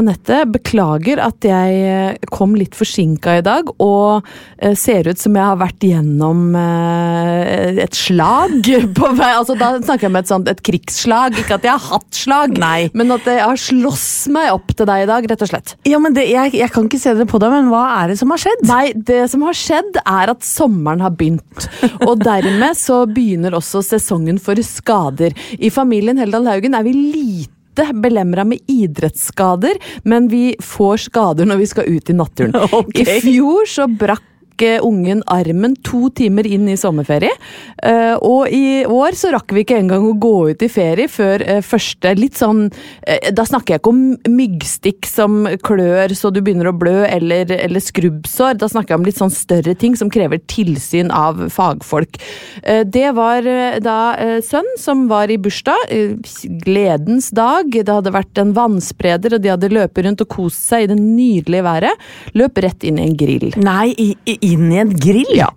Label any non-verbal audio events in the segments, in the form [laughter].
Anette, beklager at jeg eh, kom litt forsinka i dag og eh, ser ut som jeg har vært gjennom eh, et slag [laughs] på vei Altså Da snakker jeg om et sånt et krigsslag, ikke at jeg har hatt slag, [laughs] Nei. men at jeg har slåss meg opp til deg i dag, rett og slett. Ja, men det, jeg, jeg kan ikke se det på deg, men hva er det som har skjedd? Nei, det som har skjedd er at sommeren har begynt. Og dermed så begynner også sesongen for skader. I familien Heldal Haugen er vi lite belemra med idrettsskader, men vi får skader når vi skal ut i naturen. [laughs] Okay. I fjor så brakk eh, ungen armen to timer inn i sommerferie. Eh, og i år så rakk vi ikke engang å gå ut i ferie før eh, første litt sånn eh, Da snakker jeg ikke om myggstikk som klør så du begynner å blø, eller, eller skrubbsår. Da snakker jeg om litt sånn større ting som krever tilsyn av fagfolk. Det var da sønn som var i bursdag. Gledens dag. Det hadde vært en vannspreder, og de hadde løpet rundt og kost seg i det nydelige været. Løp rett inn i en grill. Nei, i, i, inn i en grill? Ja.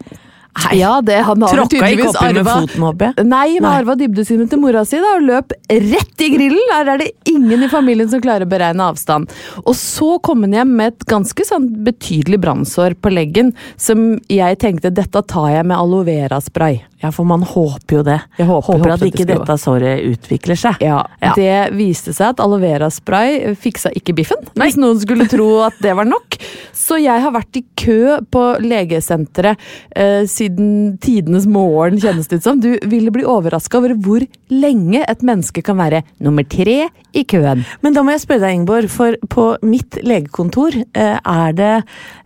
Nei. Ja, det han har Tråkka ikke opp arva. med foten, håper jeg? Nei, han Nei. arva dybdesynet til mora si da, og løp rett i grillen. Her er det ingen i familien som klarer å beregne avstand. Og så kom han hjem med et ganske sånn betydelig brannsår på leggen, som jeg tenkte dette tar jeg med aloe vera-spray. Ja, for man håper jo det. Jeg håper- håper at at det ikke dette såret utvikler seg. Ja, Ja. Det viste seg at aloe vera-spray fiksa ikke biffen, hvis noen skulle tro at det var nok. Så jeg har vært i kø på legesenteret eh, siden tidenes morgen, kjennes det ut som. Du ville bli overraska over hvor lenge et menneske kan være nummer tre i køen. Men da må jeg spørre deg, Ingeborg, for på mitt legekontor eh, er det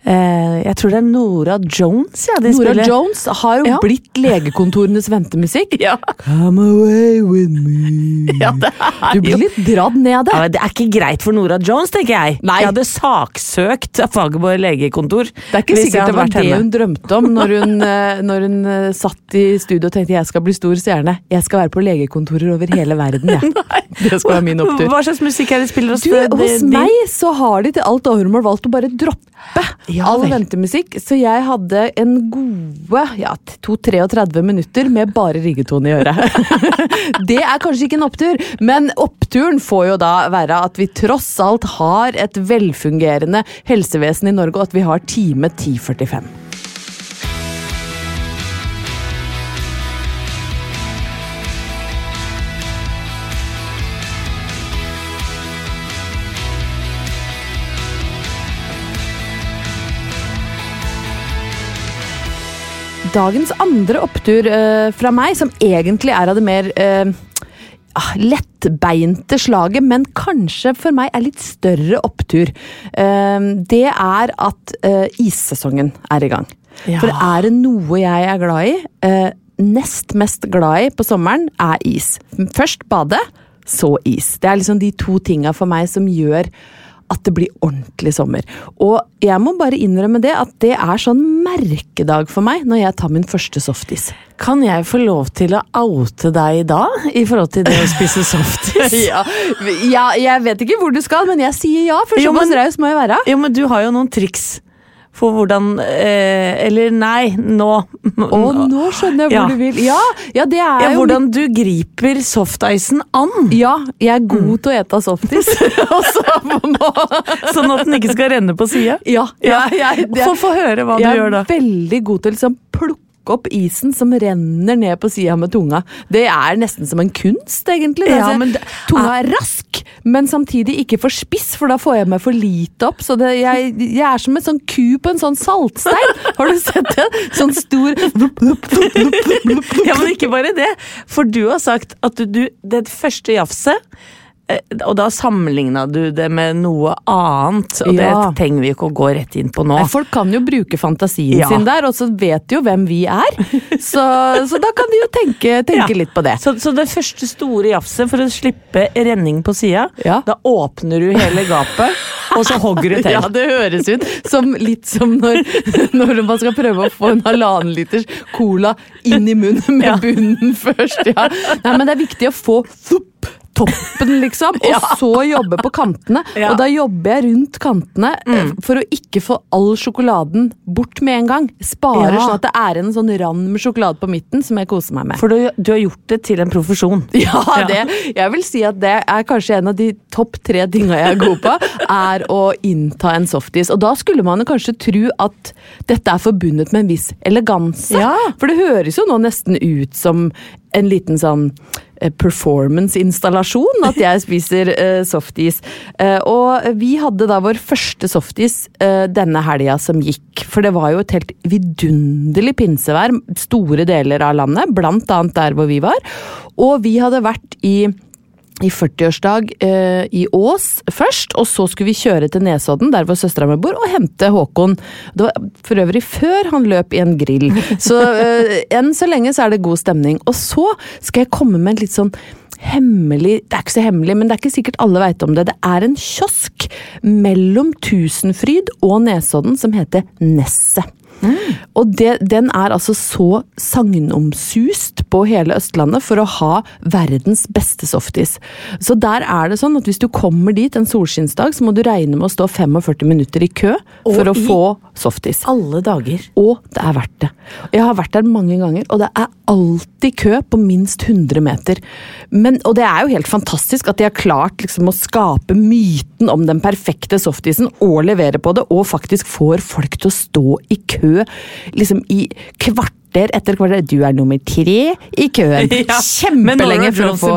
eh, Jeg tror det er Nora Jones, ja. De Nora spiller. Jones har jo Ja. blitt legekontorenes ventemusikk. Ja. Come away with me. Ja, det er Du blir jo- litt dratt ned av det. Ja, det er ikke greit for Nora Jones, tenker jeg. Nei. Jeg hadde saksøkt Fagerborg legekontor. Det er ikke sikkert det var det henne. hun drømte om når hun, [laughs] eh, når hun eh, satt i studio og tenkte jeg skal bli stor stjerne. Jeg skal være på legekontorer over hele verden, jeg. [laughs] Det skal være min opptur. Hva slags musikk er det de spiller hos Du, hos din? meg så har de til alt overmål valgt å bare droppe Ja all ventemusikk, så jeg hadde en gode ja, 2-33 minutter med bare riggetone i øret. [laughs] det er kanskje ikke en opptur, men oppturen får jo da være at vi tross alt har et velfungerende helsevesen i Norge, og at vi har time 1045. Dagens andre opptur eh, fra meg, som egentlig er av det mer eh, ah, lettbeinte slaget, men kanskje for meg er litt større opptur, eh, det er at eh, issesongen er i gang. Ja. For er det noe jeg er glad i, eh, nest mest glad i på sommeren, er is. Først bade, så is. Det er liksom de to tinga for meg som gjør at det blir ordentlig sommer. Og jeg må bare innrømme det, at det er sånn merkedag for meg når jeg tar min første softis. Kan jeg få lov til å oute deg da, i forhold til det å spise softis? [laughs] Ja, ja, jeg vet ikke hvor du skal, men jeg sier ja, for såpass raus må jeg være. Jo, men du har jo noen triks for hvordan eh, Eller nei, nå. Å, nå skjønner jeg hvor Ja. du vil. Ja, ja det er Ja, jo hvordan du griper softicen an, Ja, jeg er god til å ete softis. [laughs] [laughs] Sånn at den ikke skal renne på sida. Ja, ja, jeg, få høre hva du gjør da. Jeg er veldig god til å liksom plukke opp isen som renner ned på sida med tunga. Det er nesten som en kunst, egentlig. Ja, Altså, men det- tunga er rask, men samtidig ikke for spiss, for da får jeg meg for lite opp. Så det, jeg, jeg er som en sånn ku på en sånn saltstein. Har du sett det? Sånn stor Ja, men ikke bare det. For du har sagt at du, du det første jafset og da sammenligna du det med noe annet, og Ja. det trenger vi ikke å gå rett inn på nå. Nei, Folk kan jo bruke fantasien Ja. sin der, og så vet de jo hvem vi er. Så, så da kan de jo tenke, tenke Ja. litt på det. Så, så det første store jafset for å slippe renning på sida, Ja. da åpner du hele gapet, og så hogger du til. [laughs] Ja, det høres ut som litt som når, når man skal prøve å få en halvannen liters cola inn i munnen med bunnen først. Ja. Nei, men det er viktig å få thupp, toppen, liksom, [laughs] og Ja. så jobbe på kantene. [laughs] Ja. Og da jobber jeg rundt kantene mm. for å ikke få all sjokoladen bort med en gang. Sparer Ja. sånn at det er en sånn rand med sjokolade på midten som jeg koser meg med. For du, du har gjort det til en profesjon. [laughs] Ja, det, jeg vil si at det er kanskje en av de topp tre tinga jeg er god på, er å innta en softis. Og da skulle man kanskje tro at dette er forbundet med en viss eleganse. For det høres jo nå nesten ut som en liten sånn eh, performance-installasjon at jeg spiser eh, softis. Eh, og vi hadde da vår første softis eh, denne helga som gikk. For det var jo et helt vidunderlig pinsevær store deler av landet, blant annet der hvor vi var. Og vi hadde vært i i 40-årsdag eh, i Ås først, og så skulle vi kjøre til Nesodden, der hvor søstera mi bor, og hente Håkon. Det var for øvrig før han løp i en grill. Så eh, enn så lenge så er det god stemning. Og så skal jeg komme med en litt sånn hemmelig Det er ikke så hemmelig, men det er ikke sikkert alle veit om det. Det er en kiosk mellom Tusenfryd og Nesodden som heter Nesset. Og det, den er altså så sagnomsust på hele Østlandet for å ha verdens beste softis. Så der er det sånn at hvis du kommer dit en solskinnsdag, så må du regne med å stå 45 minutter i kø for å få softis. Alle dager. Og det er verdt det. Jeg har vært der mange ganger, og det er alltid kø på minst 100 meter. Men, og det er jo helt fantastisk at de har klart liksom, å skape myten om den perfekte softisen og levere på det, og faktisk får folk til å stå i kø liksom i kvarter etter kvarter. Du er nummer tre i køen. [laughs] Ja, Kjempelenge for å få.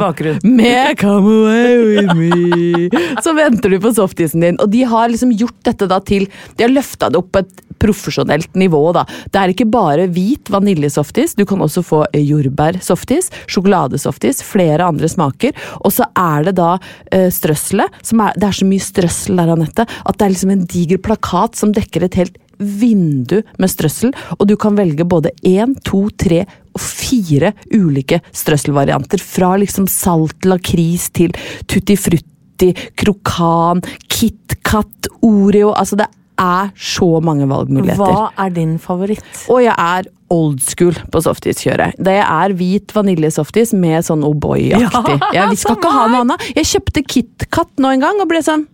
Med Come away with me. Så venter du på softisen din. Og de har liksom gjort dette da til De har løfta det opp på et profesjonelt nivå. da. Det er ikke bare hvit vaniljesoftis, du kan også få jordbærsoftis, sjokoladesoftis, flere andre smaker. Og så er det da uh, strøsselet. Det er så mye strøssel der, Anette, at det er liksom en diger plakat som dekker et helt vindu med strøssel, og du kan velge både én, to, tre og fire ulike strøsselvarianter. Fra liksom salt lakris til tutti frutti, krokan, KitKat, Oreo Altså, det er så mange valgmuligheter. Hva er din favoritt? Og jeg er old school på softiskjøret. Det er hvit vaniljesoftis med sånn O'boy-aktig. Ja, jeg skal ikke ha noe annet. Jeg kjøpte KitKat nå en gang og ble sånn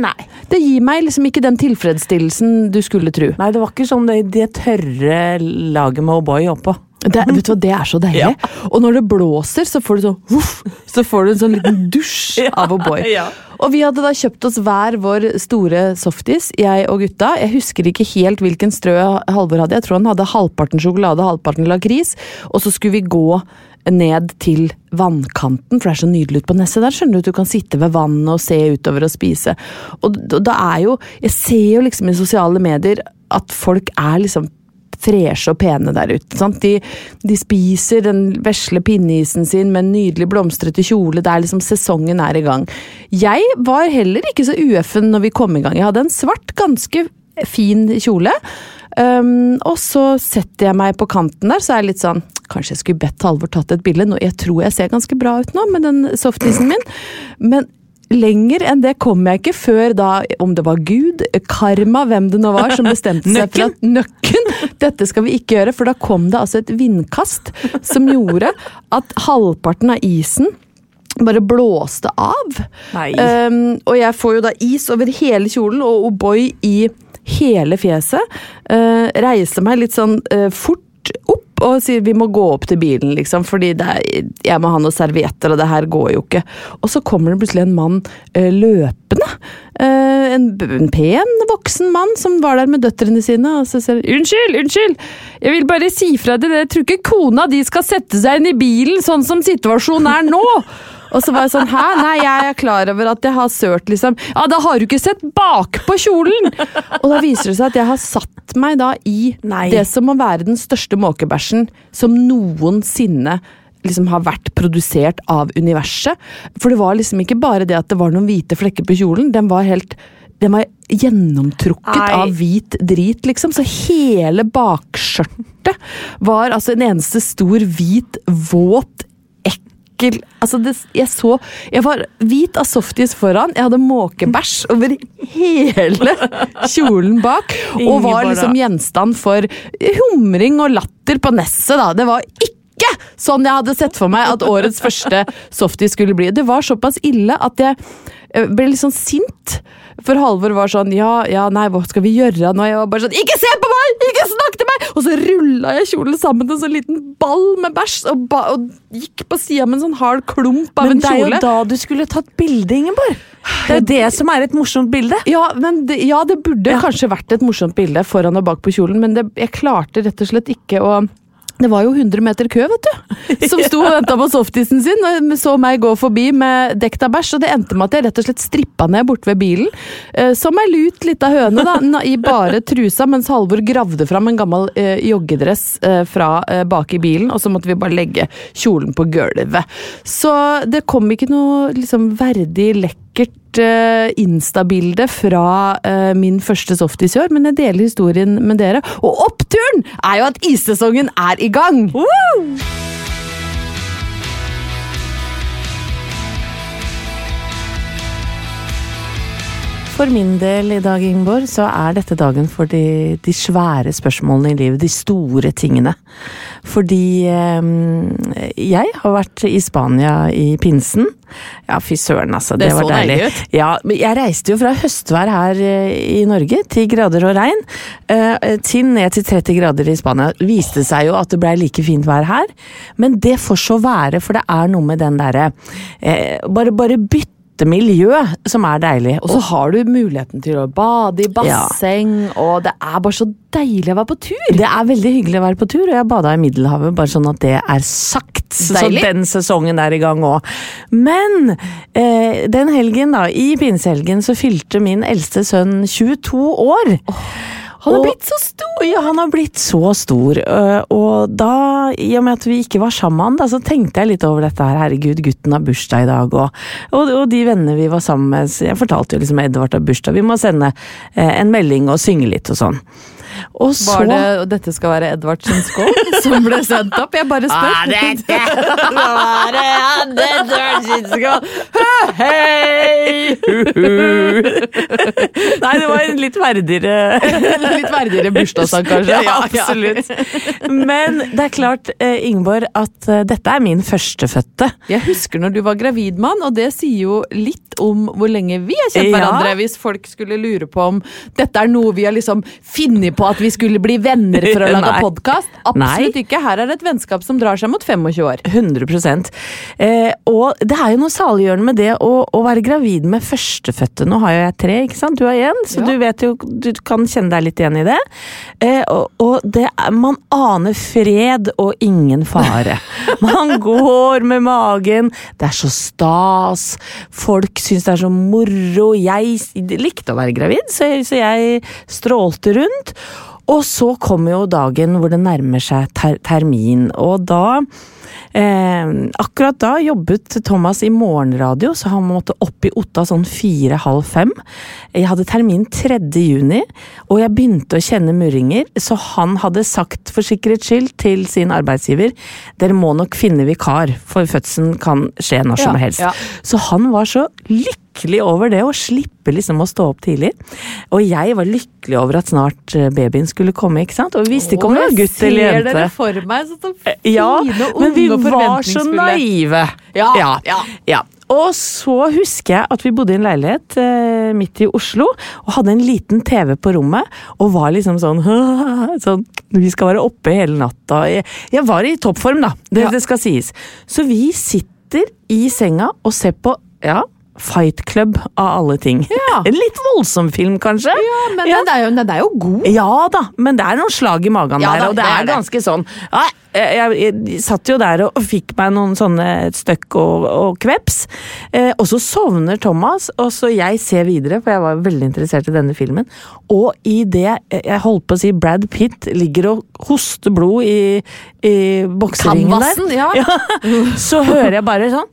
Nei. Det gir meg liksom ikke den tilfredsstillelsen du skulle tro. Nei, det var ikke sånn det, det tørre laget med O'boy oppå. Det, vet du hva, det er så deilig. Og når det blåser, så får du sånn uff, så får du en sånn liten dusj [laughs] av O'boy. ja. Og vi hadde da kjøpt oss hver vår store softis, jeg og gutta. Jeg husker ikke helt hvilken strø Halvor hadde. Jeg tror han hadde halvparten sjokolade halvparten lakris. Og så skulle vi gå ned til vannkanten, for det er så nydelig ute på Nesset der. skjønner Du at Du kan sitte ved vannet og se utover og spise. Og da er jo Jeg ser jo liksom i sosiale medier at folk er liksom freshe og pene der ute. Sant? De, de spiser den vesle pinneisen sin med en nydelig blomstrete kjole. Det er liksom Sesongen er i gang. Jeg var heller ikke så ueffen når vi kom i gang. Jeg hadde en svart, ganske fin kjole. Um, og så setter jeg meg på kanten der, så er jeg litt sånn Kanskje jeg skulle bedt Halvor tatt et bilde. Nå, jeg tror jeg ser ganske bra ut nå med den softisen min. Men lenger enn det kom jeg ikke før da, om det var Gud, karma, hvem det nå var, som bestemte seg for at [laughs] nøkken, dette skal vi ikke gjøre, for da kom det altså et vindkast som gjorde at halvparten av isen bare blåste av. Um, og jeg får jo da is over hele kjolen og O'boy i hele fjeset. Uh, reiser meg litt sånn uh, fort opp og sier vi må gå opp til bilen, liksom, fordi er, jeg må ha noen servietter, og det her går jo ikke. Og så kommer det plutselig en mann uh, løpende. En, en pen, voksen mann som var der med døtrene sine, og så sier han unnskyld, unnskyld, jeg vil bare si fra dere, jeg tror ikke kona di skal sette seg inn i bilen sånn som situasjonen er nå. Og så var jeg sånn Hæ? Nei, jeg er klar over at jeg har sølt, liksom. Ja, da har du ikke sett bakpå kjolen! Og da viser det seg at jeg har satt meg da i Nei. det som må være den største måkebæsjen som noensinne liksom har vært produsert av universet. For det var liksom ikke bare det at det var noen hvite flekker på kjolen, den var helt den var gjennomtrukket Nei. av hvit drit, liksom. Så hele bakskjørtet var altså en eneste stor, hvit, våt, ekkel Altså, det, jeg så Jeg var hvit av softis foran, jeg hadde måkebæsj over hele kjolen bak, og var liksom gjenstand for humring og latter på nesset, da. Det var ikke sånn jeg hadde sett for meg at årets første softis skulle bli. Det var såpass ille at jeg eh, ble litt sånn sint. For Halvor var sånn ja, ja, nei, hva skal vi gjøre nå? Jeg var bare sånn ikke se på meg! Ikke snakk til meg! Og så rulla jeg kjolen sammen til en sånn liten ball med bæsj, og, ba og gikk på sida med en sånn hard klump av Men en det er jo da du skulle tatt bilde, Ingeborg. Det er jo det som er et morsomt bilde. Ja, men det, ja, det burde kanskje vært et morsomt bilde foran og bak på kjolen, men det, jeg klarte rett og slett ikke å det var jo 100 meter kø, vet du, som sto og venta på softisen sin. og Så meg gå forbi med dekta bæsj, og det endte med at jeg rett og slett strippa ned borte ved bilen. eh, Som ei lut lita høne, da, i bare trusa, mens Halvor gravde fram en gammel eh, joggedress eh, fra eh, bak i bilen, og så måtte vi bare legge kjolen på gulvet. Så det kom ikke noe liksom verdig lekkert uh, Insta-bilde fra uh, min første softis i år, men jeg deler historien med dere. Og oppturen er jo at issesongen er i gang! For min del i dag, Ingeborg, så er dette dagen for de, de svære spørsmålene i livet. De store tingene. Fordi eh, jeg har vært i Spania i pinsen. Ja, fy søren, altså. Det, Det var deilig. deilig ut. Ja, men jeg reiste jo fra høstvær her eh, i Norge, 10 grader og regn, eh, til ned til 30 grader i Spania. Viste seg jo at det blei like fint vær her, men det får så være, for det er noe med den derre eh, Bare, bare miljø som er deilig. Og så har du muligheten til å bade i basseng, og det er bare så deilig å være på tur! Det er veldig hyggelig å være på tur, og jeg bada i Middelhavet, bare sånn at det er sagt. Så Deilig. den sesongen er i gang òg. Men eh, den helgen, da, i pinsehelgen, så fylte min eldste sønn 22 år. Han har blitt så stor! Ja, han har blitt så stor, øh, og da, i og med at vi ikke var sammen, da, så tenkte jeg litt over dette her. Herregud, gutten har bursdag i dag, og, og, og de vennene vi var sammen med, jeg fortalte jo liksom Edvard har bursdag, vi må sende eh, en melding og synge litt og sånn. Og så Var det, og dette skal være Edvards skål som ble sendt opp? Jeg bare spør. [laughs] Hei! Nei, det var en litt verdigere Litt verdigere bursdagssang, kanskje? Ja, absolutt. Men det er klart, eh, Ingeborg, at eh, dette er min førstefødte. Jeg husker når du var gravid med han, og det sier jo litt om hvor lenge vi har kjent Ja. hverandre. Hvis folk skulle lure på om dette er noe vi har liksom funnet på at vi skulle bli venner for å [laughs] lage podkast. Absolutt Nei. ikke. Her er det et vennskap som drar seg mot 25 år. 100 eh, Og det er jo noe saliggjørende med det å, å være gravid med førstefødte. Nå har jo jeg tre, ikke sant? Du har én, så Ja. du vet jo Du kan kjenne deg litt igjen i det. Eh, og, og det er, man aner fred og ingen fare. [laughs] Man går med magen. Det er så stas. Folk syns det er så moro. Jeg likte å være gravid, så, så jeg strålte rundt. Og så kommer jo dagen hvor det nærmer seg ter termin, og da eh, Akkurat da jobbet Thomas i morgenradio, så han måtte opp i Otta sånn fire-halv fem. Jeg hadde termin 3. juni, og jeg begynte å kjenne murringer, så han hadde sagt for sikkerhets skyld til sin arbeidsgiver dere må nok finne vikar, for fødselen kan skje når som Ja, helst. ja. Så han var så lykkelig lykkelig over det, å slippe liksom å stå opp tidlig. Og jeg var lykkelig over at snart eh, babyen skulle komme, ikke sant. Og vi visste ikke om det var gutt eller jente. Ser dere for meg så fine, Ja, unge men vi var så naive. Ja, ja, ja. ja. Og så husker jeg at vi bodde i en leilighet eh, midt i Oslo, og hadde en liten TV på rommet, og var liksom sånn, [laughs] sånn Vi skal være oppe hele natta. Jeg, jeg var i toppform, da. Det, Ja. det skal sies. Så vi sitter i senga og ser på ja, Fight Club av alle ting. Ja. [laughs] En litt voldsom film, kanskje? Ja, men Ja. Den, er jo, den er jo god. Ja da, men det er noen slag i magen Ja der, da, og det, det er er det. ganske sånn ja, jeg, jeg, jeg satt jo der og, og fikk meg noen sånne støkk og, og kveps, eh, og så sovner Thomas, og så jeg ser videre, for jeg var veldig interessert i denne filmen, og i det jeg holdt på å si Brad Pitt ligger og hoster blod i, i bokseringen der, [laughs] ja. så hører jeg bare sånn,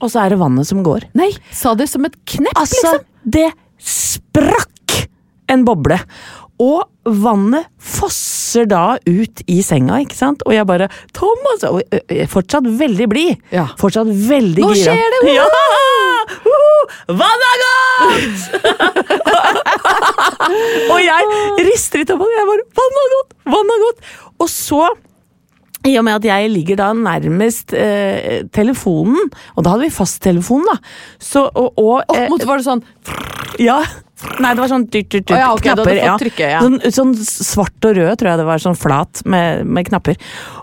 og så er det vannet som går. Nei, sa det som et knepp, Altså, liksom. det sprakk en boble. Og vannet fosser da ut i senga, ikke sant? Og jeg bare Thomas! Og jeg er fortsatt veldig blid. Ja. Fortsatt veldig Nå gira. skjer det! Ja! Vannet er godt! [laughs] og jeg rister i toppen. Jeg bare Vannet er godt! Vannet er godt! Og så i og med at jeg ligger da nærmest eh, telefonen, og da hadde vi fasttelefon, da. Så, og, og, oh, eh, mot var det sånn ja. Nei, det var sånn dyrt, dyrt, dyrt. Å ja, ok, du hadde knapper. fått trykke, ja. Sånn, sånn svart og rød, tror jeg det var. Sånn flat med, med knapper.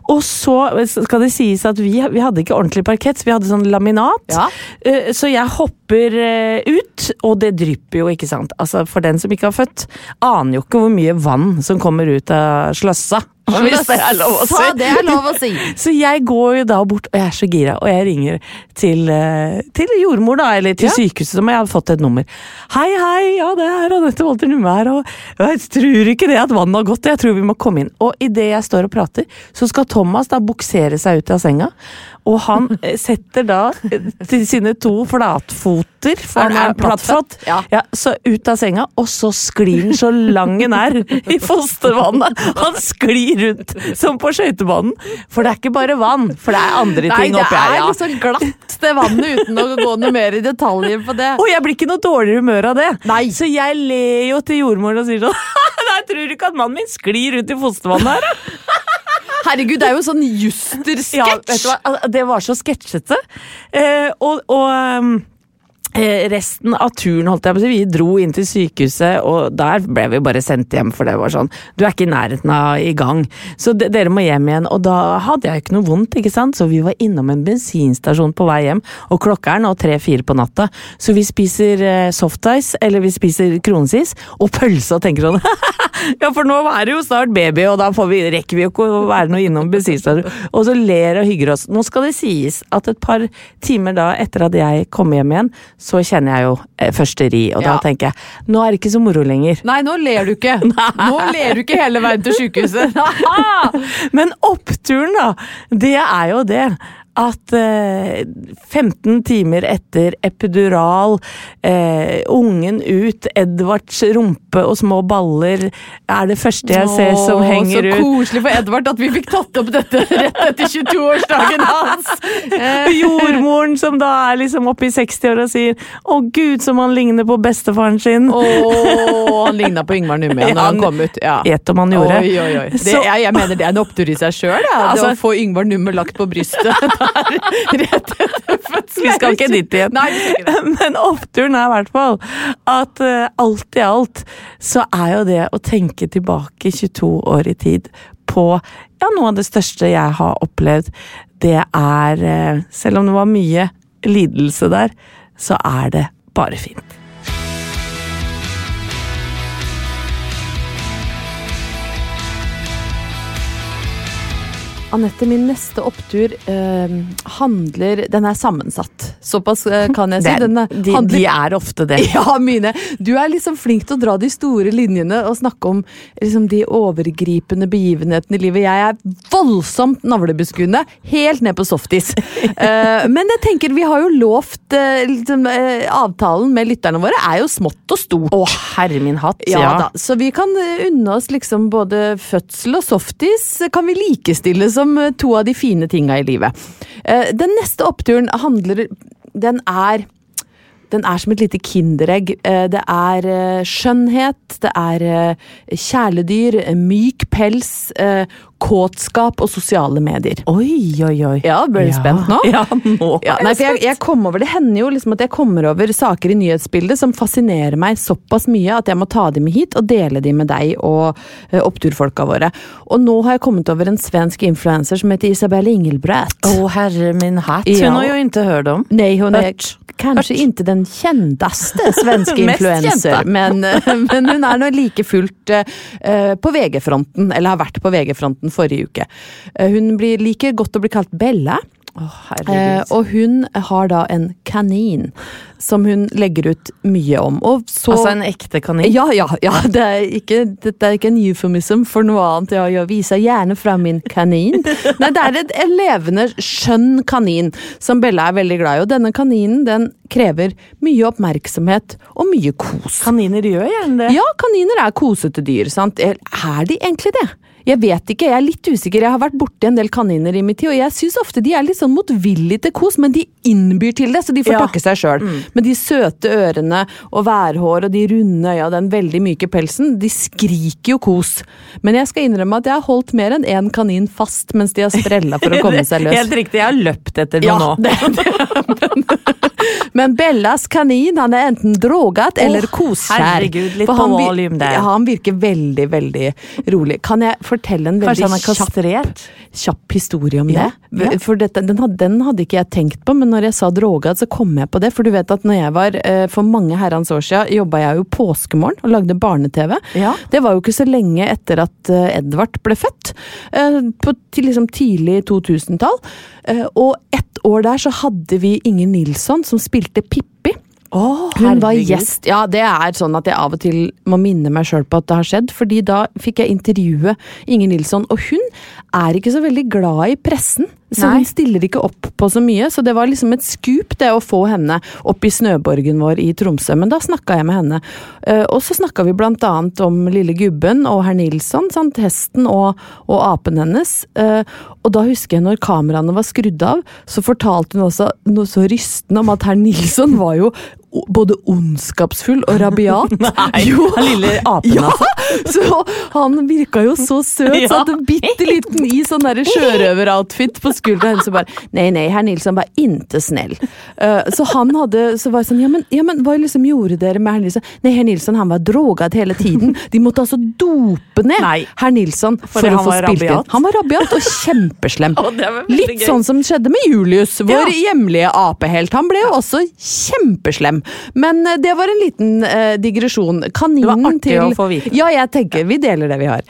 Og så skal det sies at vi, vi hadde ikke ordentlig parkett, vi hadde sånn laminat. Ja. Uh, Så jeg hopper uh, ut, og det drypper jo, ikke sant. Altså, For den som ikke har født, aner jo ikke hvor mye vann som kommer ut av sløssa. Hvis det er lov å si. Det er lov å si. [laughs] Så jeg går jo da bort, og jeg er så gira, og jeg ringer til, eh, til jordmor, da, eller til Ja. sykehuset, som jeg hadde fått et nummer. Hei, hei, ja, det er Anette Walter Numme her, og jeg tror ikke det at vannet har gått, jeg tror vi må komme inn. Og idet jeg står og prater, så skal Thomas da buksere seg ut av senga, og han setter da til sine to flatfoter, for han Er plattfot, Ja. ja, så ut av senga, og så sklir han så lang han er i fostervannet. Han sklir rundt som på skøytebanen. For det er ikke bare vann, for det er andre ting oppi her. Det er Ja. liksom glatt det vannet uten å gå noe mer i detaljer på det. Og jeg blir ikke noe dårligere humør av det. Nei. Så jeg ler jo til jordmoren og sier sånn [laughs] Nei, tror du ikke at mannen min sklir rundt i fostervannet her. da." Herregud, det er jo en sånn juster-sketsj! Ja? Det var så sketsjete. Eh, og og um, eh, resten av turen, holdt jeg på å si, vi dro inn til sykehuset, og der ble vi bare sendt hjem, for det var sånn Du er ikke i nærheten av i gang, så de, dere må hjem igjen. Og da hadde jeg ikke noe vondt, ikke sant, så vi var innom en bensinstasjon på vei hjem, og klokka er nå tre-fire på natta, så vi spiser eh, softice, eller vi spiser kronesis, og pølse, og tenker sånn [laughs] Ja, for nå er det jo snart baby, og da vi, rekker vi jo ikke å være noe innom bensinstasjonen. Og så ler og hygger oss. Nå skal det sies at et par timer da etter at jeg kom hjem igjen, så kjenner jeg jo eh, første ri, og da Ja. tenker jeg nå er det ikke så moro lenger. Nei, nå ler du ikke. [laughs] Nå ler du ikke hele veien til sykehuset. [laughs] Men oppturen, da, det er jo det. At eh, 15 timer etter epidural, eh, ungen ut, Edvards rumpe og små baller er det første jeg ser som Åh, henger så koselig for Edvard at vi fikk tatt opp dette [laughs] rett etter 22-årsdagen hans. [laughs] Jordmoren som da er liksom oppe i 60-åra og sier 'Å gud, som han ligner på bestefaren sin'. Åh, han ligna på Yngvar Numme Ja, når [laughs] han han- kom ut. Ja. Gjett om han gjorde. Oi, oi, oi. Det, jeg, jeg mener det er en opptur i seg sjøl, Altså- å få Yngvar Numme lagt på brystet der [laughs] rett etter fødselen. Vi skal ikke dit igjen. Nei, ikke. [laughs] Men oppturen er i hvert fall at uh, alt i alt så er jo det å tenke tilbake 22 år i tid på ja, noe av det største jeg har opplevd, det er uh, Selv om det var mye lidelse der, så er det bare fint. Anette, min neste opptur eh, handler Den er sammensatt. Såpass eh, kan jeg si. Den er, de, handler- de er ofte det. [laughs] Ja, mine. Du er liksom flink til å dra de store linjene og snakke om liksom, de overgripende begivenhetene i livet. Jeg er voldsomt navlebeskuende, helt ned på softis. [laughs] Eh, men jeg tenker, vi har jo lovt eh, liksom, eh, Avtalen med lytterne våre er jo smått og stort. Å, herre min hatt. Ja, da, så vi kan unne oss liksom både fødsel og softis kan vi likestille som eh, to av de fine tinga i livet. Eh, Den neste oppturen handler Den er den er som et lite kinderegg. Eh, Det er skjønnhet, det er kjæledyr, myk pels, kåtskap og sosiale medier. Oi, oi, oi. Ja, ble du spent nå? [laughs] Ja, nå Ja, nei, for jeg, jeg kom over, Det hender jo liksom at jeg kommer over saker i nyhetsbildet som fascinerer meg såpass mye at jeg må ta dem med hit og dele dem med deg og uh, oppturfolka våre. Og nå har jeg kommet over en svensk influenser som heter Isabelle Ingelbrett. Å, oh, herre min hatt. Ja. Hun har jo ikke hørt om. Nei, hun er kanskje ikke inte den kjendeste svenske [laughs] influenser, men, [laughs] men hun er nå like fullt uh, på VG-fronten, eller har vært på VG-fronten forrige uke. Eh, hun blir, liker godt å bli kalt Bella, Oh, eh, og hun har da en kanin som hun legger ut mye om. Så altså en ekte kanin? ja, ja, ja. Det er ikke, dette er ikke en euphemism for noe annet. Ja, jeg viser gjerne fram min kanin. Nei, det er et, en levende, skjønn kanin som Bella er veldig glad i. Og denne kaninen den krever mye oppmerksomhet og mye kos. Kaniner gjør gjerne det. Ja, kaniner er kosete dyr, sant? Er de egentlig det? Jeg vet ikke, jeg er litt usikker. Jeg har vært borti en del kaniner i mitt tid, og jeg syns ofte de er litt sånn motvillige til kos, men de innbyr til det, så de får Ja. takke seg sjøl. Men de søte ørene og værhår og de runde øya og den veldig myke pelsen, de skriker jo kos. Men jeg skal innrømme at jeg har holdt mer enn én kanin fast mens de har sprella for å komme [laughs] seg løs. Helt riktig, jeg har løpt etter Ja, noe nå. det, det. Men [laughs] Bellas kanin han er enten drogat eller koskjær. herregud, litt på han vir- der. Ja, han virker veldig, veldig rolig. Kan jeg fortelle en veldig han kjapp, kjapp historie om Ja, det? ja. For dette, den, hadde, den hadde ikke jeg tenkt på, men når jeg sa drogad, så kom jeg på det. For du vet at når jeg var eh, for mange herrens år siden, jobba jeg jo påskemorgen og lagde barne-TV. Ja. Det var jo ikke så lenge etter at eh, Edvard ble født. eh, På liksom tidlig 2000-tall. Eh, Og ett år der så hadde vi Inger Nilsson som spilte Pippi. Åh, Hun var gjest. Ja, det er sånn at jeg av og til må minne meg sjøl på at det har skjedd. fordi da fikk jeg intervjue Inger Nilsson, og hun er ikke så veldig glad i pressen. Så Nei. hun stiller ikke opp på så mye, så det var liksom et skup det å få henne opp i snøborgen vår i Tromsø. Men da snakka jeg med henne. Eh, Og så snakka vi blant annet om lille gubben og herr Nilsson, sant? hesten og, og apen hennes. Eh, Og da husker jeg når kameraene var skrudd av, så fortalte hun også noe så rystende om at herr Nilsson var jo både ondskapsfull og rabiat. [laughs] Nei, Jo. han lille apen, ja, altså. [laughs] Så han virka jo så søt, så Ja. hadde en bitte liten i sånn sjørøveroutfit på skuldra hennes og bare Nei, nei, herr Nilsson var inte snill. Uh, så han hadde Så var jeg sånn Ja, men, ja, men hva liksom gjorde dere med herr Nilsson? Nei, herr Nilsson han var drogad hele tiden. De måtte altså dope ned Nei. herr Nilsson for, for å få spilt inn. Han var rabiat og kjempeslem. [laughs] Det veldig Litt gøy. sånn som skjedde med Julius, vår hjemlige apehelt. Han ble jo også kjempeslem. Men eh, det var en liten eh, digresjon. Kaninen Det var artig til å få vite. Ja, jeg tenker vi deler det vi har.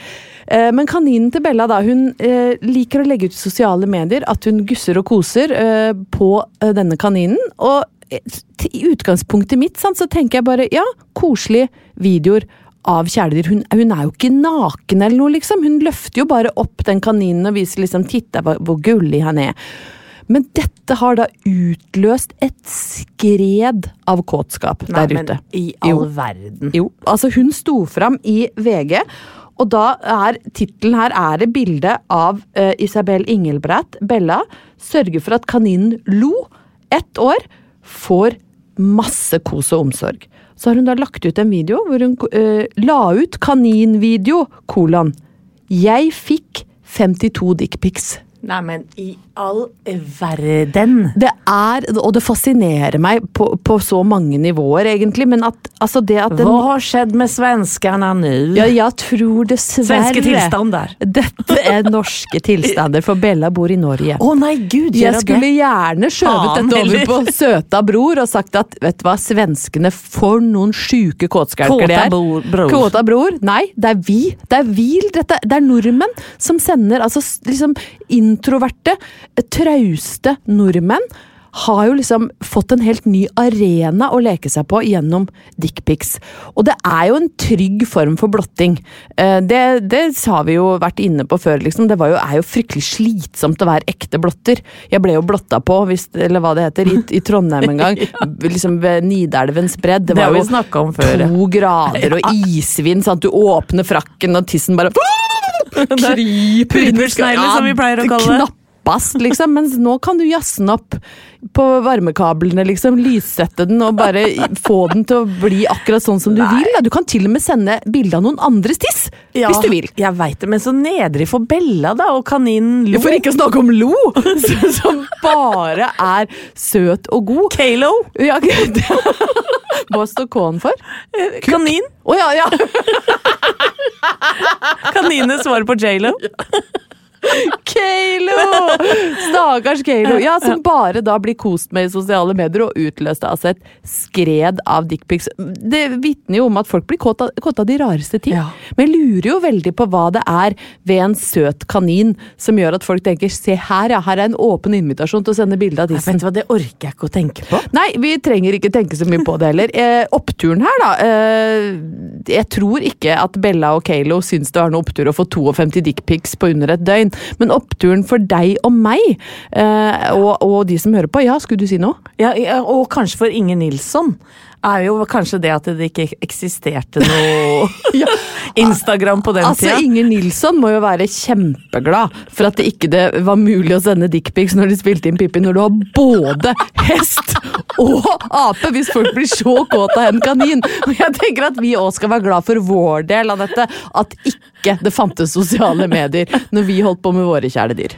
Eh, Men kaninen til Bella da, hun eh, liker å legge ut i sosiale medier at hun gusser og koser eh, på eh, denne kaninen. Og i utgangspunktet mitt sant, så tenker jeg bare ja, koselige videoer av kjæledyr. Hun, hun er jo ikke naken eller noe, liksom. Hun løfter jo bare opp den kaninen og viser liksom 'titta hvor gullig han er'. Men dette har da utløst et skred av kåtskap Nei, der men i all Jo. verden. Jo, altså hun sto fram i VG, og da er tittelen her er det bilde av uh, Isabel Ingelbrett, Bella, sørger for at kaninen Lo, ett år, får masse kos og omsorg. Så har hun da lagt ut en video hvor hun uh, la ut kaninvideo, kolon. Jeg fikk 52 dickpics. Nei, men i all verden. Det er, og det fascinerer meg på, på så mange nivåer, egentlig, men at altså det at den Hva har skjedd med svenskene nå? Ja, jeg tror dessverre Svenske tilstander. Dette er norske tilstander, for Bella bor i Norge. Å nei, gud, gjør Jeg skulle det? gjerne skjøvet dette over på søta bror og sagt at vet du hva, svenskene får noen sjuke kåtskalker de er. bror-. Kåta bror. Nei, det er vi. Det er vi, dette, det er nordmenn som sender altså liksom liksom introverte, trauste nordmenn har jo liksom fått en helt ny arena å leke seg på gjennom dickpics. Og det er jo en trygg form for blotting. Eh, Det, det har vi jo vært inne på før, liksom. Det var jo, er jo fryktelig slitsomt å være ekte blotter. Jeg ble jo blotta på, hvis, eller hva det heter, i, i Trondheim en gang. [laughs] Liksom ved Nidelvens bredd. Det Det var vi jo før, ja. to grader og [laughs] isvind, sant. du åpner frakken og tissen bare [laughs] inn som vi pleier å kalle det. Bass, liksom. Mens nå kan du jazze den opp på varmekablene, liksom. Lyssette den og bare få den til å bli akkurat sånn som du vil. Da. Du kan til og med sende bilde av noen andres tiss, hvis du vil. Jeg veit det, men så nedrig for Bella, da, og kaninen Lo. For ikke å snakke om Lo, [laughs] som bare er søt og god. Kalo. Ja, [laughs] Hva står K-en for? Kanin. Å oh, ja, ja. [laughs] Kanine svar på J.Lo. Keilo! Stakkars Kalo Ja, som bare da blir kost med i sosiale medier og utløst altså et skred av dickpics. Det vitner jo om at folk blir kåt av, kåt av de rareste ting. Ja. Men jeg lurer jo veldig på hva det er ved en søt kanin som gjør at folk tenker se her, ja, her er en åpen invitasjon til å sende bilde av tissen. Vet du hva, Det orker jeg ikke å tenke på. Nei, vi trenger ikke tenke så mye på det heller. Eh, oppturen her, da. Eh, jeg tror ikke at Bella og Kalo syns det var noe opptur å få 52 dickpics på under et døgn. Men oppturen for deg og meg, eh, og, og, de som hører på, ja, skulle du si noe? Ja, og kanskje for Inge Nilsson er jo kanskje det at det ikke eksisterte noe [laughs] ja. Instagram på den altså, tida. Inger Nilsson må jo være kjempeglad for at det ikke det var mulig å sende dickpics når de spilte inn Pippi, når du har både hest og ape, hvis folk blir så kåte av en kanin. Og jeg tenker at vi òg skal være glad for vår del av dette, at ikke det fantes sosiale medier når vi holdt på med våre kjæledyr.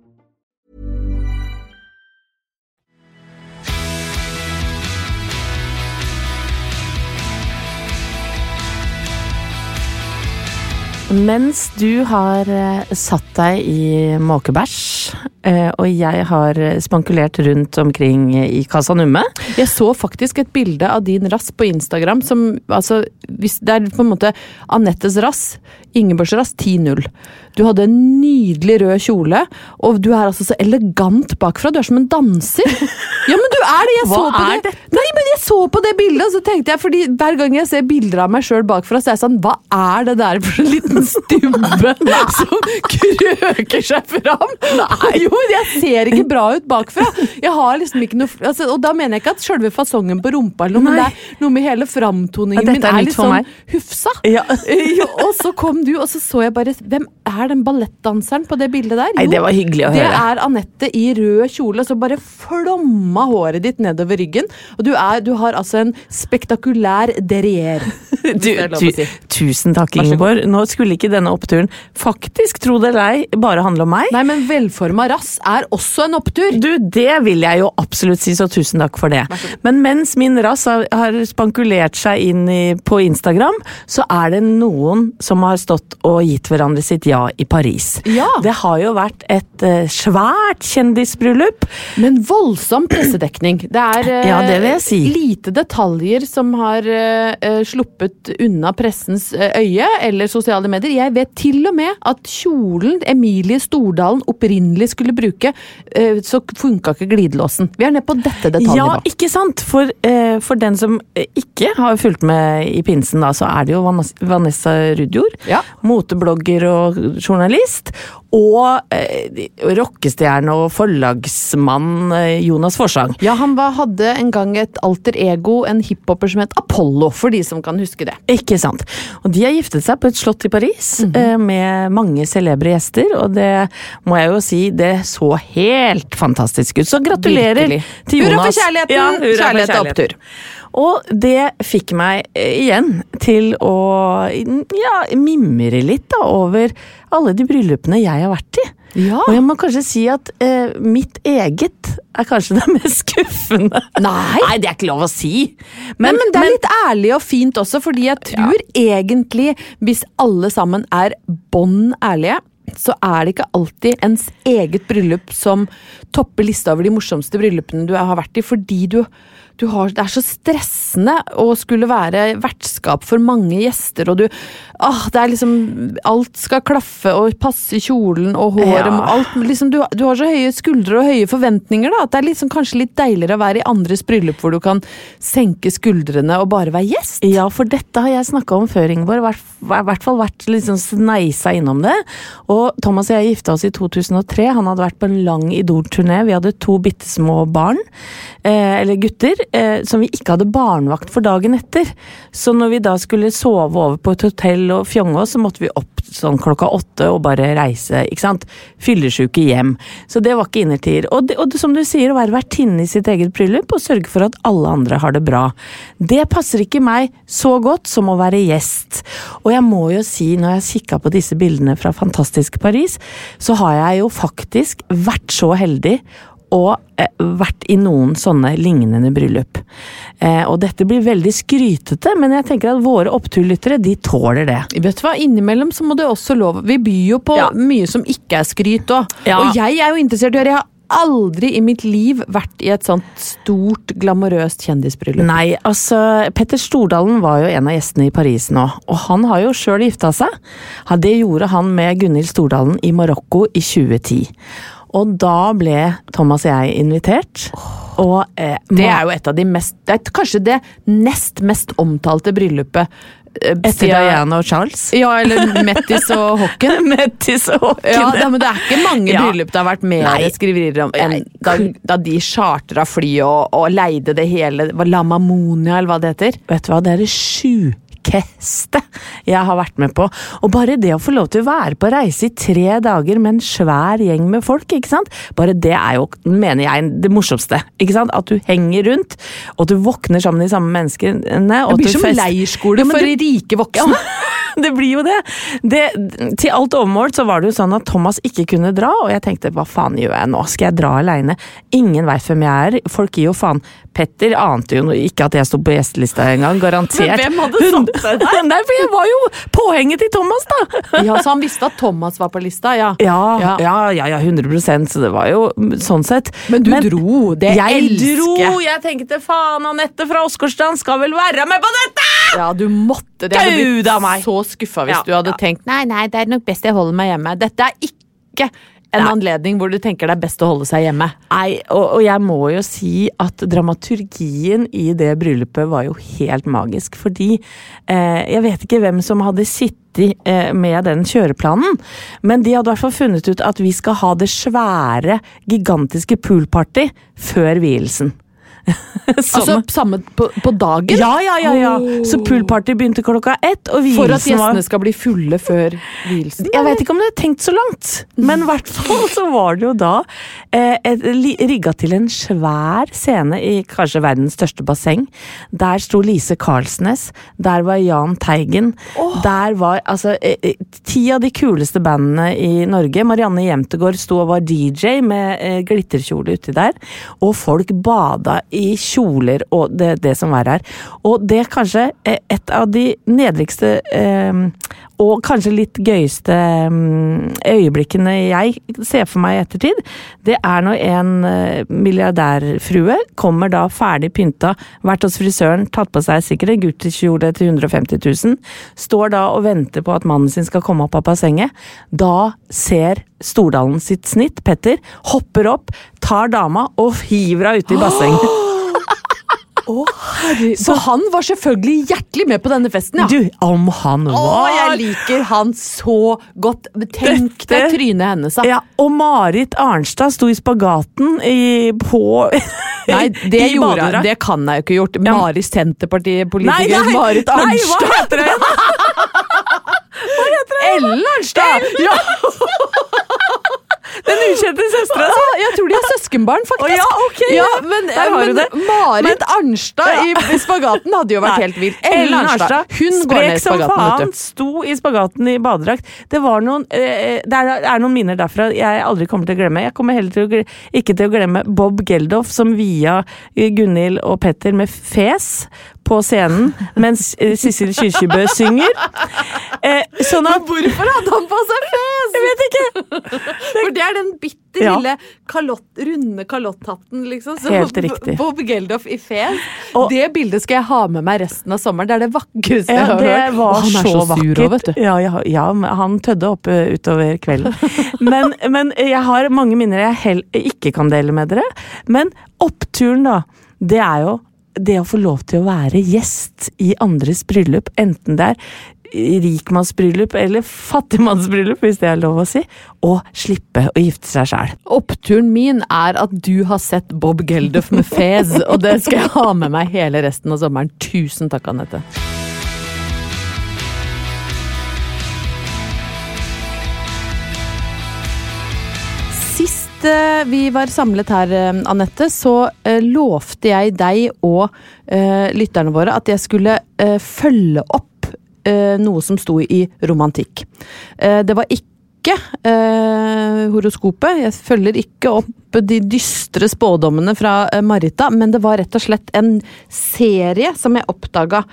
Mens du har eh, satt deg i måkebæsj, eh, og jeg har spankulert rundt omkring i Casa Numme Jeg så faktisk et bilde av din rass på Instagram som altså Det er på en måte Anettes rass, Ingeborgs rass, 10-0. Du hadde en nydelig rød kjole, og du er altså så elegant bakfra. Du er som en danser. [laughs] Ja, men du er det! Jeg Hva så på er det. Nei, men jeg så på det bildet, og så tenkte jeg, fordi hver gang jeg ser bilder av meg sjøl bakfra, så er jeg sånn Hva er det der for en liten stubbe [laughs] som krøker seg fram? Nei. Jo, jeg ser ikke bra ut bakfra. Jeg har liksom ikke noe altså, Og da mener jeg ikke at sjølve fasongen på rumpa eller noe, men det er noe med hele framtoningen min er er litt sånn hufsa. Ja. [laughs] Jo, og så kom du, og så så jeg bare Hvem er den ballettdanseren på det bildet der? Nei, det var hyggelig å det høre. er Anette i rød kjole, som bare flomma håret ditt nedover ryggen. Og du, er, du har altså en spektakulær derrière. [laughs] Du, det er si. tusen takk. Ingeborg. Nå skulle ikke denne oppturen faktisk, tro det eller ei, bare handle om meg. Nei, men velforma rass er også en opptur. Du, det vil jeg jo absolutt si, så tusen takk for det. Men mens min rass har, har spankulert seg inn i, på Instagram, så er det noen som har stått og gitt hverandre sitt ja i Paris. Ja. Det har jo vært et eh, svært kjendisbryllup. Men voldsom pressedekning. Det er eh, Ja, det si. lite detaljer som har eh, sluppet unna pressens øye eller sosiale medier. Jeg vet til og med at kjolen Emilie Stordalen opprinnelig skulle bruke, så funka ikke glidelåsen. Vi er nede på dette Ja, ikke sant? For, for den som ikke har fulgt med i pinsen, da, så er det jo Vanessa Rudjord. Ja. Moteblogger og journalist. Og eh, rockestjerne og forlagsmann eh, Jonas Forsang. Ja, han var, hadde en gang et alter ego, en hiphoper som het Apollo, for de som kan huske det. Ikke sant. Og de har giftet seg på et slott i Paris eh, med mange celebre gjester, og det må jeg jo si, det så helt fantastisk ut. Så gratulerer Virkelig. til Jonas. Hurra for kjærligheten! Ja, hurra Kjærlighet og kjærligheten. Og det fikk meg eh, igjen til å ja, mimre litt da, over alle de bryllupene jeg har vært i. Ja. Og jeg må kanskje si at eh, mitt eget er kanskje det [laughs] mest skuffende. Nei. det er ikke lov å si. Men, men, det er litt ærlig og fint også, fordi jeg tror egentlig, hvis alle sammen er bånn ærlige, så er det ikke alltid ens eget bryllup som topper lista over de morsomste bryllupene du har vært i, fordi du har, det er så stressende å skulle være vertskap for mange gjester, og du ah, Det er liksom Alt skal klaffe og passe kjolen og håret Ja. alt, liksom, du, du har så høye skuldre og høye forventninger, da, at det er liksom kanskje litt deiligere å være i andres bryllup hvor du kan senke skuldrene og bare være gjest. Ja, for dette har jeg snakka om før, Ingeborg. I hvert, i hvert fall vært liksom sneisa innom det. Og Thomas og jeg gifta oss i 2003. Han hadde vært på en lang Idol-turné. Vi hadde to bitte små barn, eh, eller gutter, eh, som vi ikke hadde barnevakt for dagen etter. Så når vi da skulle sove over på et hotell og fjonge oss, så måtte vi opp sånn klokka åtte og bare reise, ikke sant. Fyllesyke hjem. Så det var ikke innertier. Og, det, og det, som du sier, å være vertinne i sitt eget bryllup og sørge for at alle andre har det bra. Det passer ikke meg så godt som å være gjest. Og jeg må jo si, når jeg kikka på disse bildene fra fantastiske Paris, så har jeg jo faktisk vært så heldig og eh, vært i noen sånne lignende bryllup. Eh, og dette blir veldig skrytete, men jeg tenker at våre oppturlyttere, de tåler det. Vet du hva, Innimellom så må det også lov Vi byr jo på Ja. mye som ikke er skryt òg. Ja. Og jeg er jo interessert i å høre. Aldri i mitt liv vært i et sånt stort, glamorøst kjendisbryllup. Nei, altså Petter Stordalen var jo en av gjestene i Paris nå, og han har jo sjøl gifta seg. Det gjorde han med Gunhild Stordalen i Marokko i 2010. Og da ble Thomas og jeg invitert. Og eh, Det er jo et av de mest Det er kanskje det nest mest omtalte bryllupet. eh, etter Diana og Charles. Ja, eller Mettis og [laughs] Hocken. Mettis og Håken. Ja, da, men Det er ikke mange Ja. bryllup det har vært mer Nei. skriverier om enn da, da de chartra fly og, og leide det hele Lamamonia, La Mamonia, eller hva det heter. Vet du hva, det er det sjukeste jeg har vært med på. Og bare det å få lov til å være på reise i tre dager med en svær gjeng med folk, ikke sant. Bare det er jo, mener jeg, det morsomste. Ikke sant? At du henger rundt, og at du våkner sammen med de samme menneskene. Og Det blir du som leirskole Ja, for det- rike voksne. [laughs] det blir jo det. det. Til alt overmål så var det jo sånn at Thomas ikke kunne dra, og jeg tenkte hva faen gjør jeg nå, skal jeg dra aleine? Ingen veit hvem jeg er, folk gir jo faen. Petter ante jo ikke at jeg sto på gjestelista engang, garantert. Men hvem hadde satt deg? [laughs] Nei, for jeg var jo påhenget til Thomas, da! Ja, Så han visste at Thomas var på lista, ja. Ja, Ja. ja, ja, ja 100 så det var jo sånn sett. Men du dro, det jeg elsker dro! jeg. Tenkte faen, Anette fra Åsgårdstrand skal vel være med på dette! Ja, du måtte det. Jeg hadde blitt så skuffa hvis du hadde tenkt nei, nei, det er nok best jeg holder meg hjemme. Dette er ikke en anledning hvor du tenker det er best å holde seg hjemme. Nei, og, og jeg må jo si at dramaturgien i det bryllupet var jo helt magisk. Fordi eh, jeg vet ikke hvem som hadde sittet eh, med den kjøreplanen, men de hadde i hvert fall funnet ut at vi skal ha det svære, gigantiske poolparty før vielsen. [laughs] Altså samme på, på dagen? ja, ja, ja, ja. Oh. Så poolparty begynte klokka ett, og For at var gjestene skal bli fulle før vielsen? jeg vet ikke om det er tenkt så langt, men i hvert fall så var det jo da eh, et, rigga til en svær scene i kanskje verdens største basseng. Der sto Lise Karlsnes, der var Jahn Teigen, der var altså eh, eh, ti av de kuleste bandene i Norge. Marianne Jemtegård sto og var DJ med eh, glitterkjole uti der, og folk bada i kjoler og det, det som er her. Og det er kanskje eh, et av de nedrigste eh, og kanskje litt gøyeste mm, øyeblikkene jeg ser for meg i ettertid, det er når en eh, milliardærfrue kommer da ferdig pynta, vært hos frisøren, tatt på seg sikkert en guttekjole til 150 000, står da og venter på at mannen sin skal komme opp av bassenget. Da ser Stordalen sitt snitt, Petter, hopper opp, tar dama og hiver henne uti bassenget. [gasps] Så han var selvfølgelig hjertelig med på denne festen, ja. Du, om han Å, var jeg liker han så godt. Tenk deg trynet hennes, da. Ja, og Marit Arnstad sto i spagaten i, på [laughs] Nei, [laughs] det i gjorde hun. Det kan jeg jo ikke gjort. Ja. Marit Nei, Senterpartiet-politiker nei, Marit nei, hva Arnstad. heter hun? [laughs] Ellen Arnstad! Ja. Ukjente søstre? Ja, jeg tror de er søskenbarn, faktisk. Oh, ja, ok, ja, men, du men det. Marit Arnstad i, i spagaten hadde jo vært [laughs] Nei. helt vill. Ellen Arnstad, hun går sprek ned i som spagaten, faen, vet du. sto i spagaten i badedrakt. Det var noen eh, Det er, noen minner derfra jeg aldri kommer til å glemme. Jeg kommer heller til å, ikke til å glemme Bob Geldof som via eh, Gunhild og Petter med fes på scenen mens eh, Sissel Kyrkjebø synger. Eh, sånn at Hvorfor hadde han på seg fes? Jeg vet ikke! For det er den bitte Ja. lille kalott, runde kalotthatten, liksom. Så Helt riktig. Bob Geldof i fes. Og- det bildet skal jeg ha med meg resten av sommeren. Det er det vakreste jeg har det hørt. var han er så, så, sur vakkert. òg, vet du. Ja, ja, ja, han tødde opp eh, utover kvelden. men, men jeg har mange minner jeg ikke kan dele med dere. Men oppturen, da. Det er jo det å få lov til å være gjest i andres bryllup, enten det er rikmannsbryllup eller fattigmannsbryllup, hvis det er lov å si, og slippe å gifte seg sjæl. Oppturen min er at du har sett Bob Geldof med fez, og det skal jeg ha med meg hele resten av sommeren. Tusen takk, Anette. Eh, vi var samlet her, eh, Anette, så eh, lovte jeg deg og lytterne våre at jeg skulle følge opp noe som sto i romantikk. Det var ikke horoskopet. Jeg følger ikke opp de dystre spådommene fra Marita, men det var rett og slett en serie som jeg oppdaga,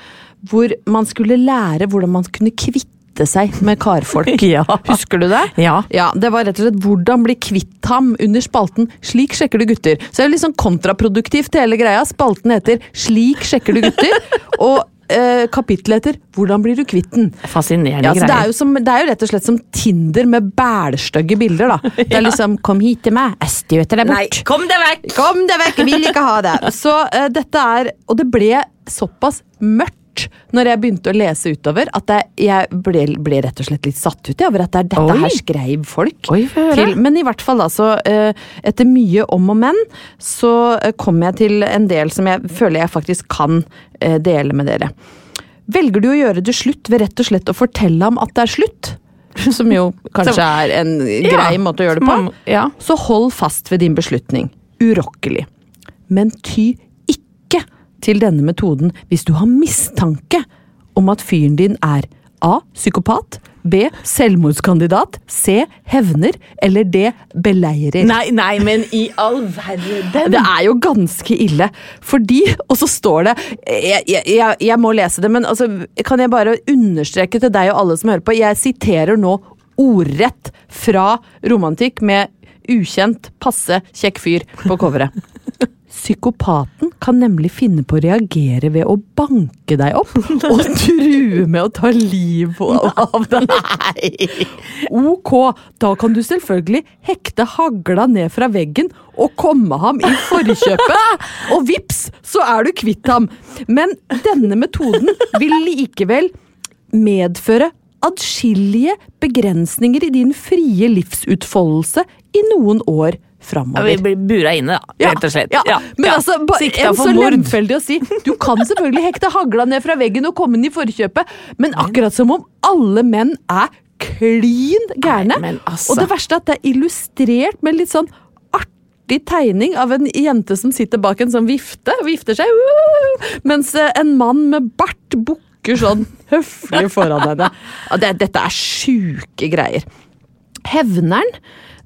hvor man skulle lære hvordan man kunne kvitte seg med karfolk. [laughs] Ja. Husker du det? Ja. Ja, Det var rett og slett 'Hvordan bli kvitt ham' under spalten 'Slik sjekker du gutter'. Så det er litt sånn kontraproduktivt hele greia. Spalten heter 'Slik sjekker du gutter', [laughs] og eh, kapittelet heter 'Hvordan blir du kvitt den'. Fascinerende Ja, greier. det, er som, det er jo rett og slett som Tinder med bælstygge bilder, da. [laughs] Det er liksom 'Kom hit til meg, jeg støter deg bort'. Nei, kom deg vekk! Kom deg vekk, vil ikke ha det! Så eh, dette er Og det ble såpass mørkt når jeg begynte å lese utover, at jeg, jeg ble, ble rett og slett litt satt ut ja, over at det er dette Oi. her skreiv folk. Oi, til. Men i hvert fall, eh, etter mye om og men, så eh, kom jeg til en del som jeg føler jeg faktisk kan eh, dele med dere. Velger du å gjøre det slutt ved rett og slett å fortelle ham at det er slutt? [laughs] Som jo kanskje er en grei måte å gjøre det på Man- Ja. så hold fast ved din beslutning. Urokkelig. Men ty til denne metoden hvis du har mistanke om at fyren din er A. Psykopat. B. Selvmordskandidat. C. Hevner. Eller D. Beleirer. Nei, nei, men i all verden! Det er jo ganske ille, fordi Og så står det Jeg, jeg, jeg, må lese det, men altså, kan jeg bare understreke til deg og alle som hører på Jeg siterer nå ordrett fra Romantikk med ukjent, passe kjekk fyr på coveret. Psykopaten kan nemlig finne på å reagere ved å banke deg opp [laughs] og true med å ta livet av deg. Ok, da kan du selvfølgelig hekte hagla ned fra veggen og komme ham i forkjøpet, og vips, så er du kvitt ham. Men denne metoden vil likevel medføre adskillige begrensninger i din frie livsutfoldelse i noen år Ja, framover. Vi blir bura inne, da. Rett og slett. Ja, men altså, Sikta for så mord. lemfeldig å si. Du kan selvfølgelig hekte hagla ned fra veggen og komme inn i forkjøpet, men akkurat som om alle menn er klin gærne. Nei, altså. Og det verste er at det er illustrert med litt sånn artig tegning av en jente som sitter bak en sånn vifte, og vifter seg, uh, mens eh, en mann med bart bukker sånn høflig foran henne. Det, dette er sjuke greier. Hevneren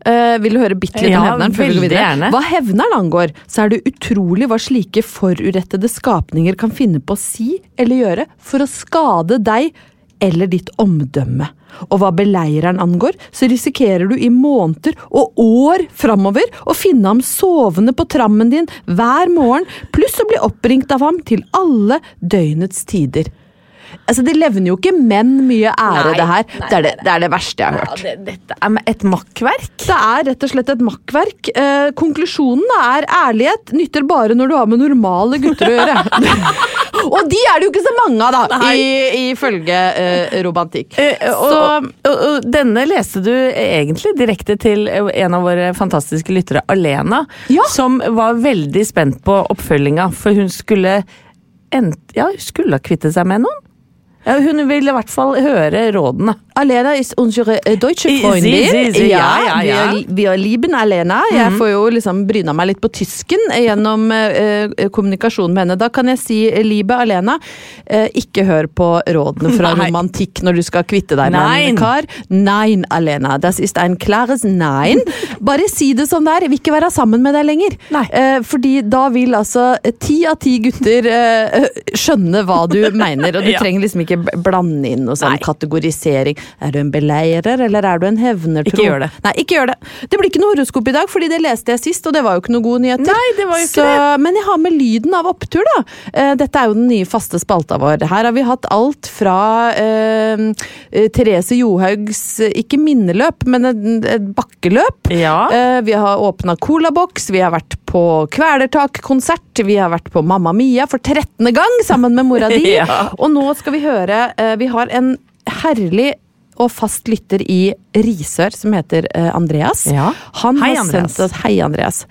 Eh, vil du høre bitte litt om Ja, hevneren? før vi går videre? gjerne. Hva hevneren angår, så er det utrolig hva slike forurettede skapninger kan finne på å si eller gjøre for å skade deg eller ditt omdømme. Og hva beleireren angår, så risikerer du i måneder og år framover å finne ham sovende på trammen din hver morgen, pluss å bli oppringt av ham til alle døgnets tider. Altså, Det levner jo ikke menn mye ære, Nei, det her. nei, det, er det, det er det verste jeg har hørt. det, dette er et makkverk. Det er rett og slett et makkverk. Eh, konklusjonen er ærlighet nytter bare når du har med normale gutter å gjøre. [laughs] og de er det jo ikke så mange av, da, i- ifølge eh, romantikk. Eh, og, Så og, og denne leste du egentlig direkte til en av våre fantastiske lyttere, Alena, Ja. som var veldig spent på oppfølginga, for hun skulle ja, hun skulle ha kvittet seg med noen. Ja, hun vil i hvert fall høre rådene. Alena ist unsere äh, deutsche Freundin. sie, sie, ja, ja, ja. Wir, wir lieben Alena. Jeg får jo liksom bryna meg litt på tysken gjennom uh, kommunikasjon med henne. Da kan jeg si, eh, liebe Alena, uh, ikke hør på rådene fra Nei. romantikk når du skal kvitte deg med en kar. Nein, Alena. Das ist ein klares nein. Bare si det som det er. Jeg vil ikke være sammen med deg lenger. Eh, fordi da vil altså eh, ti av ti gutter eh, skjønne hva du [laughs] mener, og du Ja. trenger liksom ikke blande inn noe sånn kategorisering. Er du en beleirer, eller er du en hevner, Ikke gjør det. Nei, ikke gjør det. Det blir ikke noe horoskop i dag, fordi det leste jeg sist, og det var jo ikke noe gode nyheter. Nei, det var jo ikke Så, Men jeg har med lyden av opptur, da. Eh, Dette er jo den nye faste spalta vår. Her har vi hatt alt fra eh, eh, Therese Johaugs, eh, ikke minneløp, men et, bakkeløp. Ja. Eh, Vi har åpna colaboks, vi har vært på Kvelertak-konsert, vi har vært på Mamma Mia for 13. gang sammen med mora di. [laughs] Ja. Og nå skal vi høre Vi har en herlig og fast lytter i Risør som heter eh, Andreas. Ja. Han Hei, har Andreas. sendt oss, hei, Andreas.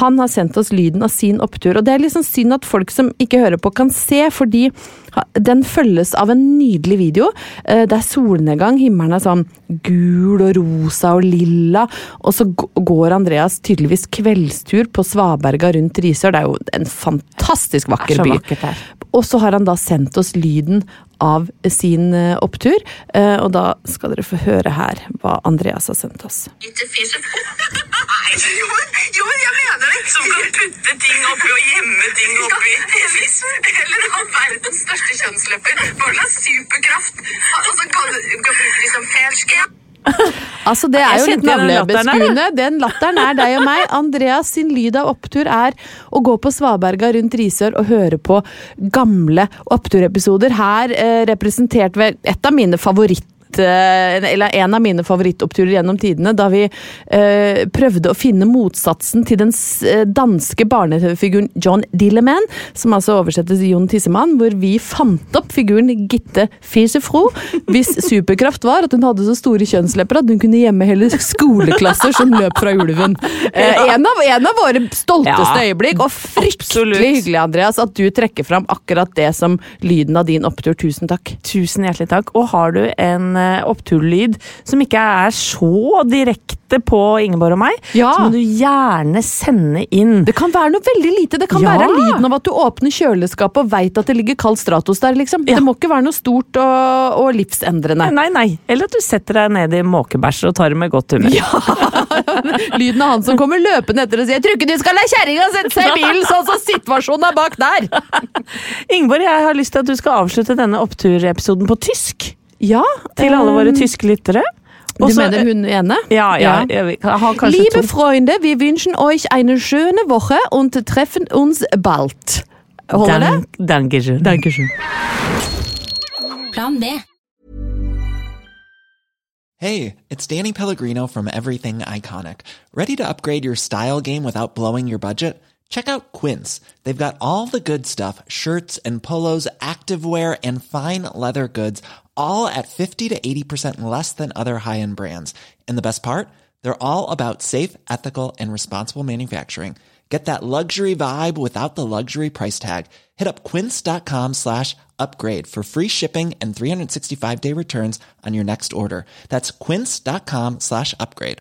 Han har sendt oss lyden av sin opptur, og det er liksom synd at folk som ikke hører på, kan se, fordi den følges av en nydelig video. Eh, Det er solnedgang, himmelen er sånn gul og rosa og lilla, og så går Andreas tydeligvis kveldstur på Svaberga rundt Risør. Det er jo en fantastisk vakker by. Og så har han da sendt oss lyden av sin eh, opptur, eh, og da skal dere få høre her hva Andreas har sendt oss. [laughs] Som kan putte ting oppi og gjemme ting oppi. Eller ha verdens største kjønnslepper. Hva slags superkraft? Altså, kan du kan bruke de som felske? Altså, det er jo litt navlebeskuende. Den latteren er deg og meg. Andreas sin lyd av opptur er å gå på Svaberga rundt Risør og høre på gamle oppturepisoder. Her eh, representert ved et av mine favoritt eh, eller en av mine favorittoppturer gjennom tidene, da vi eh, prøvde å finne motsatsen til den eh, danske barne-TV-figuren John Dilleman, som altså oversettes Jon Tissemann, hvor vi fant opp figuren Gitte Fisefro, hvis superkraft var at hun hadde så store kjønnslepper at hun kunne gjemme hele skoleklasser som løp fra ulven. Eh, en, av, en av våre stolteste Ja, øyeblikk, og fryktelig absolutt. hyggelig, Andreas, at du trekker fram akkurat det som lyden av din opptur. Tusen takk. Tusen hjertelig takk. Og har du en eh, oppturlyd som ikke er så direkte på Ingeborg og meg, Ja. så må du gjerne sende inn. Det kan være noe veldig lite. Det kan Ja. være lyden av at du åpner kjøleskapet og veit at det ligger kald Stratos der, liksom. Ja. Det må ikke være noe stort og, og livsendrende. Nei, nei. Eller at du setter deg ned i måkebæsj og tar det med godt humør. Ja. [laughs] Lyden av han som kommer løpende etter og sier 'Jeg tror ikke du skal la kjerringa sette seg i bilen', sånn som situasjonen er bak der! [laughs] Ingeborg, jeg har lyst til at du skal avslutte denne oppturepisoden på tysk. Ja, Til alle våre um, tyske lyttere. Du mener hun ene? Ja, ja. ja. Liebe. Freunde, vi wünschen euch eine schöne Woche und treffen uns bald. Holder det? Dank, dankeschön. Dankeschön. Plan B. Hey, it's Danny Pellegrino from Everything Iconic. Ready to upgrade your style game without blowing your budget? Check out Quince. They've got all the good stuff shirts and polos, activewear, and fine leather goods, all at 50 to 80% less than other high end brands. And the best part? They're all about safe, ethical, and responsible manufacturing. Get that luxury vibe without the luxury price tag. Hit up quince.com slash upgrade for free shipping and 365 day returns on your next order. That's quince.com slash upgrade.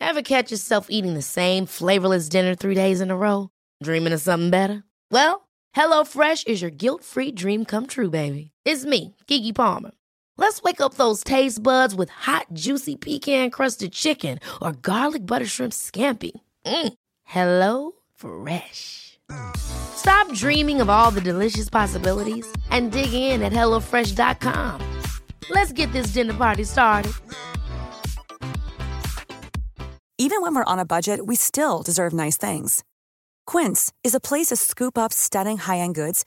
Ever catch yourself eating the same flavorless dinner three days in a row? Dreaming of something better? Well, HelloFresh is your guilt free dream come true, baby. It's me, Kiki Palmer. Let's wake up those taste buds with hot, juicy pecan crusted chicken or garlic butter shrimp scampi. Mm. Hello Fresh. Stop dreaming of all the delicious possibilities and dig in at HelloFresh.com. Let's get this dinner party started. Even when we're on a budget, we still deserve nice things. Quince is a place to scoop up stunning high end goods